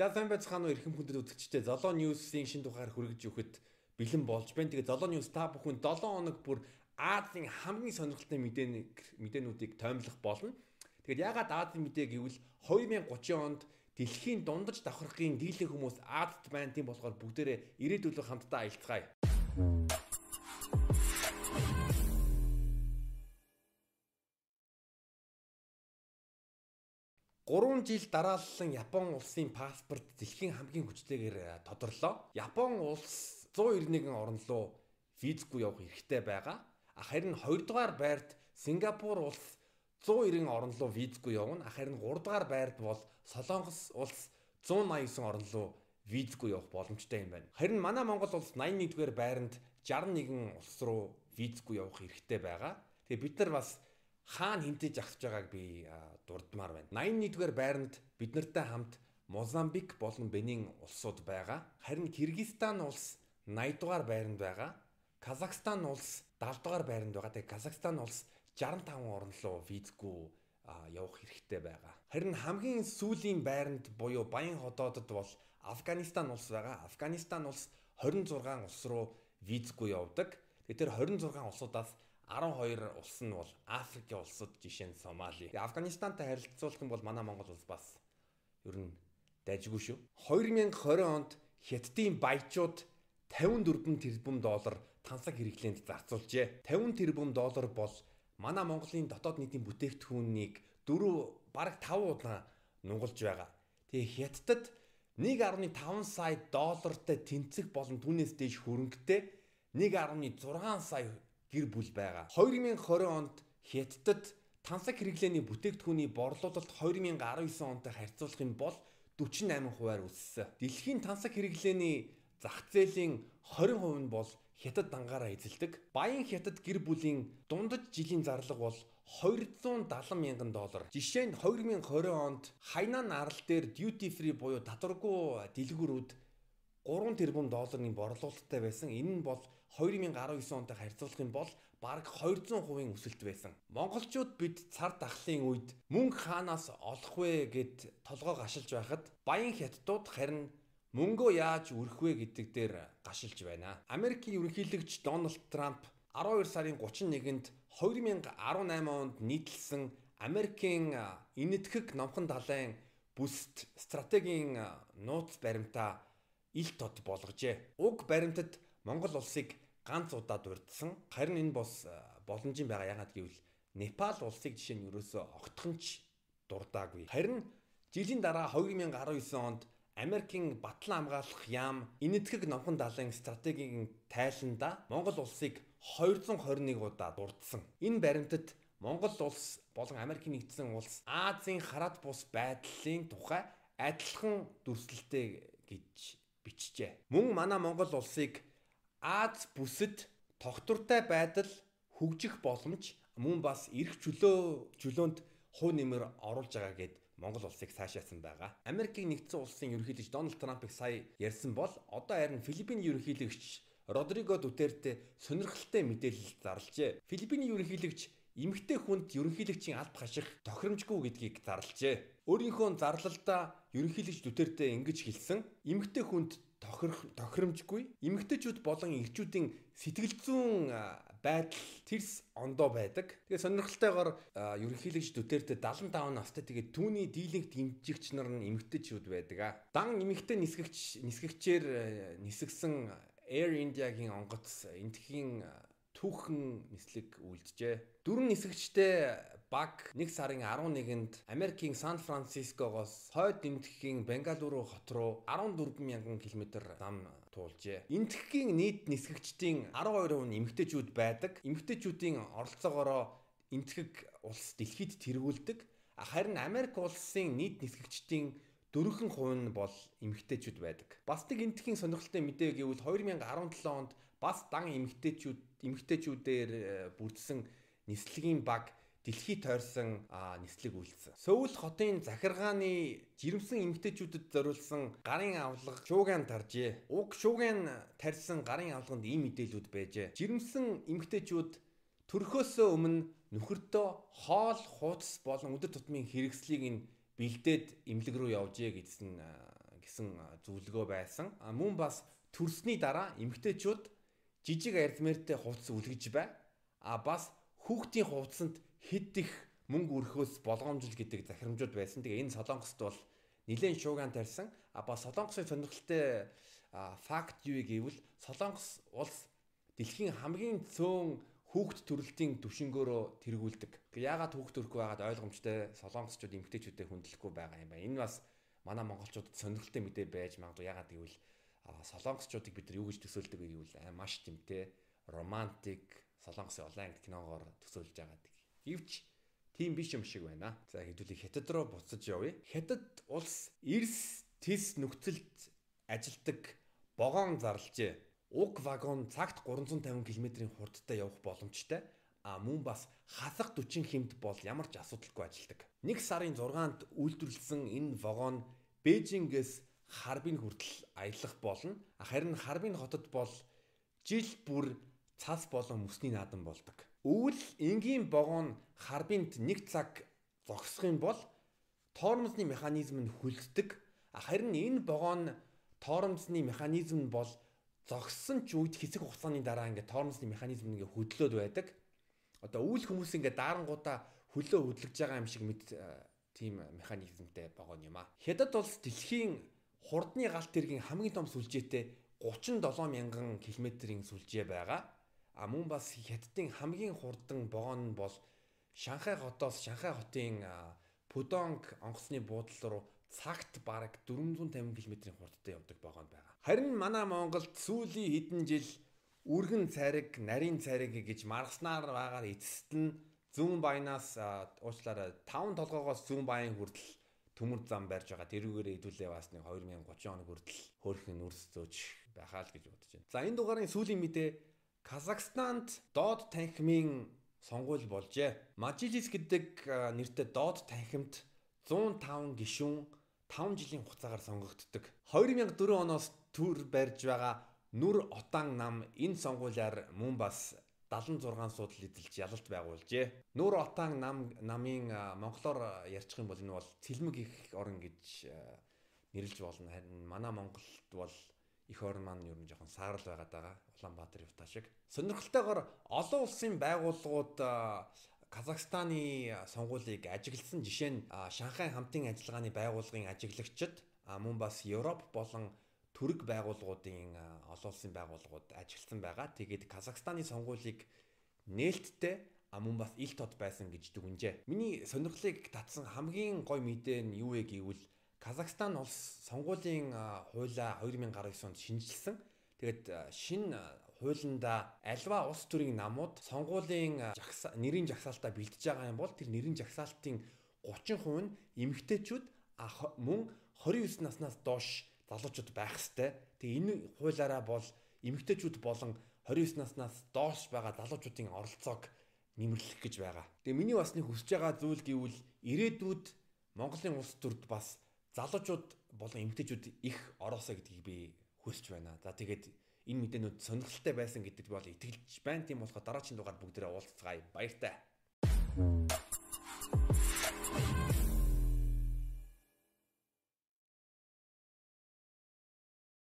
За сайн байцгаана уу эрхэм хүндэт үзэгчдээ Золоо Ньюсийн шин тухайар хүргэж өгөхөд бэлэн болж байна. Тэгээ Золоо Ньюс та бүхэн 7 хоног бүр Азийн хамгийн сонирхолтой мэдээнийг мэдээнүүдийг тоомлох болно. Тэгээд ягаад Азийн мэдээ гэвэл 2030 онд дэлхийн дундаж давхархын дийлэн хүмүүс Азад байна. Тийм болохоор бүгдээрээ ирээдүйн хамтдаа аялцгаая. 3 жил дараалсан Япон улсын паспорт дэлхийн хамгийн хүчтэйгээр э, тодорлоо. Япон улс 191 орн руу визгүй явах эрхтэй байгаа. Харин 2 дугаар байрт Сингапур улс 190 орн руу визгүй явна. Харин 3 дугаар байрт бол Солонгос улс 189 орн руу визгүй явах боломжтой юм байна. Харин манай Монгол улс 81-р байранд 61 улс руу визгүй явах эрхтэй байгаа. Тэгээ бид нар бас хаана хинтэж ахсаж байгааг би дурдмаар байна. 81-р байранд бид нартай хамт Мозамбик болон Бенин улсууд байгаа. Харин Кыргызстан улс 80-р байранд байгаа. Казахстан улс 70-р байранд байгаа. Тэгээ Казахстан улс 65 орн руу визгүй явах хэрэгтэй байгаа. Харин хамгийн сүүлийн байранд буюу Баян хотоодод бол Афганистан улс байгаа. Афганистан улс 26 улс руу визгүй явдаг. Тэгээ тэр 26 улсуудаас 12 улс нь бол Африкийн улсууд жишээ нь Сомали. Афганистантай харилцуулах юм бол манай Монгол улс бас ер нь дайжгүй шүү. 2020 онд Хятадын баячууд 54 тэрбум доллар тансаг хэрэглээнд зарцуулжээ. 50 тэрбум доллар бол манай Монголын дотоод нийтийн бүтээгдэхүүнийг 4 бараг 5 удаа нугалж байгаа. Тэгээ Хятадд 1.5 сая доллартай тэнцэх болон түүнээс дээш хөрөнгөтэй 1.6 сая гэр бүл байгаа. 2020 онд Хятадд тансаг хэрэглээний бүтээгдэхүүний борлуулалт 2019 онтой харьцуулах юм бол 48 хувиар өссөн. Дэлхийн тансаг хэрэглээний зах зээлийн 20% нь бол хятад дангаараа эзэлдэг. Баян хятад гэр бүлийн дундаж жилийн зарлага бол 270 мянган доллар. Жишээ нь 2020 онд Хайнан арал дээр duty free буюу татваргүй дэлгүүрүүд 3 тэрбум долларын борлуулалттай байсан. Энэ нь бол 2019 онтой харьцуулах юм бол бараг 200% өсөлт байсан. Монголчууд бид цар тахлын үед мөнгө хаанаас олох вэ гэд толгоо гашилж байхад баян хятадууд харин мөнгөө яаж өрөх вэ гэдэг дээр гашилж байна. Америкийн ерөнхийлөгч Дональд Трамп 12 сарын 31-нд 2018 онд нийтлсэн Америкийн энэтхэг номхон далайн бүсд стратегийн нууц баримтаа ил тод болгожээ. Уг баримтад Монгол улсыг ганц удаа дурдсан. Харин энэ бос э, боломжийн байгаа ягаад гэвэл Непал улсыг жишээ нь ерөөсөө огтхонч дурдаагүй. Харин жилийн дараа 2019 онд Америкийн батлан хамгаалах яам энэтхэг номхон далайн стратегийн тайланда Монгол улсыг 221 удаа дурдсан. Энэ баримтад Монгол улс болон Америкийн нэгдсэн улс Азийн хараад бус байдлын тухай адилхан дүрслэлтэй гэж бичжээ. Мөн манай Монгол улсыг Аз бүсэд тогтвортой байдал хөгжих боломж мөн бас эрх чөлөө чөлөөнд хувь нэмэр оруулж байгаа гэд Монгол улсыг цаашаасан байгаа. Америкийн нэгдсэн улсын ерөнхийлөгч Дональд Трампыг сая ярьсан бол одоо харин Филиппин ерөнхийлөгч Родриго Дутерте сонирхолтой мэдээлэл зарлжээ. Филиппиний ерөнхийлөгч эмэгтэй хүнд ерөнхийлөгчийн алд хаших тохиромжгүй гэдгийг зарлжээ. Өөрийнхөө зарлалдаа ерөнхийлөгч Дүтэртэ ингэж хэлсэн. Эмэгтэй хүнд тохирох тохиромжгүй эмэгтэйчүүд болон эрчүүдийн сэтгэл зүйн байдал тэрс ондоо байдаг. Тэгээ сонирхолтойгоор ерөнхийлөгч Дүтэртэ 75 настай тэгээд түүний дийлэнх дэмжигч нар нь эмэгтэйчүүд байдаг. Дан эмэгтэй нисгэгч нисгэгчээр нисгсэн Air India-гийн онгоц энтхийн түүхэн нислэг үлджээ. Дөрвөн нисгэгчтэй баг 1 сарын 11-нд Америкийн Сан Францискогоос хойд нэмтгэхийн Бенгалуру хот руу 14,000 км зам туулжээ. Энтхэгийн нийт нисгэгчдийн 12% нь эмэгтэйчүүд байдаг. Эмэгтэйчүүдийн оролцоогоороо энтхэг улс дэлхийд тэргүүлдэг. Харин Америк улсын нийт нисгэгчдийн дөрвөн хувь нь бол эмэгтэйчүүд байдаг. Бас нэг энтхийн сонирхолтой мэдээ гэвэл 2017 онд бас дан эмэгтэйчүүд эмэгтэйчүүдээр э, бүрдсэн нислэгийн баг дэлхий тойрсон нислэг үйлдсэн. Сөүл хотын захиргааны жирэмсэн эмэгтэйчүүдэд зориулсан гарын авлага шууган таржээ. Уг шууган тарьсан гарын авлаганд ийм мэдээлүүд байжээ. Жирэмсэн эмэгтэйчүүд төрхөөсөө өмнө нөхөртөө хоол, хуудас болон өдөр тутмын хэрэгслийг нь бэлдээд имлэг рүү явжээ гэсэн гэсэн зөвлөгөө байсан. Мөн бас төрсний дараа эмэгтэйчүүд жижиг арзмэртэй хувцас үлгэж бай. А бас хүүхдийн хувцсанд хэд их мөнгө өрхөөс болгоомжл гэдэг захирамжууд байсан. Тэгээ энэ Солонгост бол нэлээд шуугаан тарьсан. А бас Солонгосын сонирхолтой факт юу гэвэл Солонгос улс дэлхийн хамгийн цөөн хүүхд төрөлтийн төвшнгөөрөө тэргүүлдэг. Яагаад хүүхд төрөхгүй байгаад ойлгомжтой солонгосчууд эмгтээчүүдэд хүндлэхгүй байгаа юм байна. Энэ бас манай монголчуудад сонирхолтой мэдээ байж магадгүй яагаад гэвэл солонгосчуудыг бид нар юу гэж төсөөлдөг вэ гэвэл маш тэмтэй, романтик, солонгосын олон анги киногоор төсөөлж байгаа. Гэвч тийм биш юм шиг байна. За хэдүүлээ хятад руу буцаж явъя. Хятад улс эрс тис нөхцөлд ажилдаг богоон зарлжээ уг вагон цагт 350 км-ийн хурдтай явах боломжтой. А мөн бас хасах 40 хэмт бол ямар ч асуудалгүй ажилдаг. Нэг сарын 6-нд үйлдвэрлэсэн энэ вагон Бээжингээс Харбин хүртэл аялах болно. Харин Харбин хотод бол жил бүр цас болон мөсний наадам болдог. Өвөл энгийн вагон Харбинд нэг цаг зогсох юм бол тоормсны механизм нь хүлддэг. Харин энэ вагон тоормсны механизм нь бол зогссон ч үед хэсэг хугацааны дараа ингээд тоормсны механизм ингээ хөдлөөд байдаг. Одоо үйл хүмүүс ингээ дарангуудаа хөлөө хөдлөж байгаа юм шиг мэд э, тийм механизмтэй байгаа юм а. Хятад улс дэлхийн хурдны галт тэргийн хамгийн том сүлжээтэй 37 мянган км-ийн сүлжээ байгаа. А мөн бас хятадын хамгийн хурдан богоно бол Шанхай хотоос Шанхай хотын Пудонг онгоцны буудлал руу цагт бараг 450 км-ийн хурдтай явдаг богоно байгаа. Харин манай Монголд сүүлийн хэдэн жил үргэн цариг, нарийн цариг гэж маргаснаар байгаа эцэст нь зүүн баянаас уучлаарай 5 толгоогоос зүүн баян хүртэл төмөр зам барьж байгаа. Тэрүүгээр хэдүүлээ бас нэг 2030 он хүртэл хөөрхөн нүрс зөөж байхаа л гэж бодож байна. За энэ дугаарын сүүлийн мэдээ Казахстанд доод танхимын сонгуул болжээ. Мажилис гэдэг нэртэй доод танхимд 105 гишүүн 5 жилийн хугацаагаар сонгогддог. 2004 оноос төр барьж байгаа Нүр Отан нам энэ сонгуулиар мөн бас 76 суудл эзэлж ялалт байгуулжээ. Нүр Отан нам намын монголоор ярьчих юм бол энэ бол цэлмэг их орн гэж нэрлж болно. Харин манай Монголд бол их орн маань ер нь жоохон саарл байгаад байгаа. Улаанбаатар Явтаа шиг. Сонирхолтойгоор олон улсын байгууллагууд Казахстаны сонгуулийг ажигласан жишээ нь Шанхай хамтын ажиллагааны байгууллагын ажиглагчид мөн бас Европ болон төрөг байгууллагуудын олон улсын байгууллагууд ажилтсан байгаа. Тэгээд Казахстаны сонгуулийг нээлттэй мөн бас ил тод байсан гэж дүгнжээ. Миний сонирхлыг татсан хамгийн гой мэдээ нь юу вэ гэвэл Казахстан улс сонгуулийн хуулаа 2019 онд шинжилсэн. Тэгээд шинэ хуулиндаа альва улс төрийн намууд сонгуулийн нэрийн жагсаалтаа бэлтэж байгаа юм бол тэр нэрийн жагсаалтын 30% нь эмэгтэйчүүд мөн 29 наснаас доош залуучууд байх хэвээр. Тэгээ энэ хуулаараа бол эмэгтэйчүүд болон 29 наснаас доош байгаа залуучуудын оролцоог нэмэрлэх гэж байгаа. Тэгээ миний бас нэг хүсэж байгаа зүйл гэвэл ирээдүйд Монголын улс төрд бас залуучууд болон эмэгтэйчүүд их ороосоо гэдгийг би хүсэж байна. За тэгээд энэ мэдээнүүд сонирхолтой байсан гэдэгт бол итгэлж байна. Тийм болохоор дараагийн дугаар бүгдээрээ уулзцгаая. Баяртай.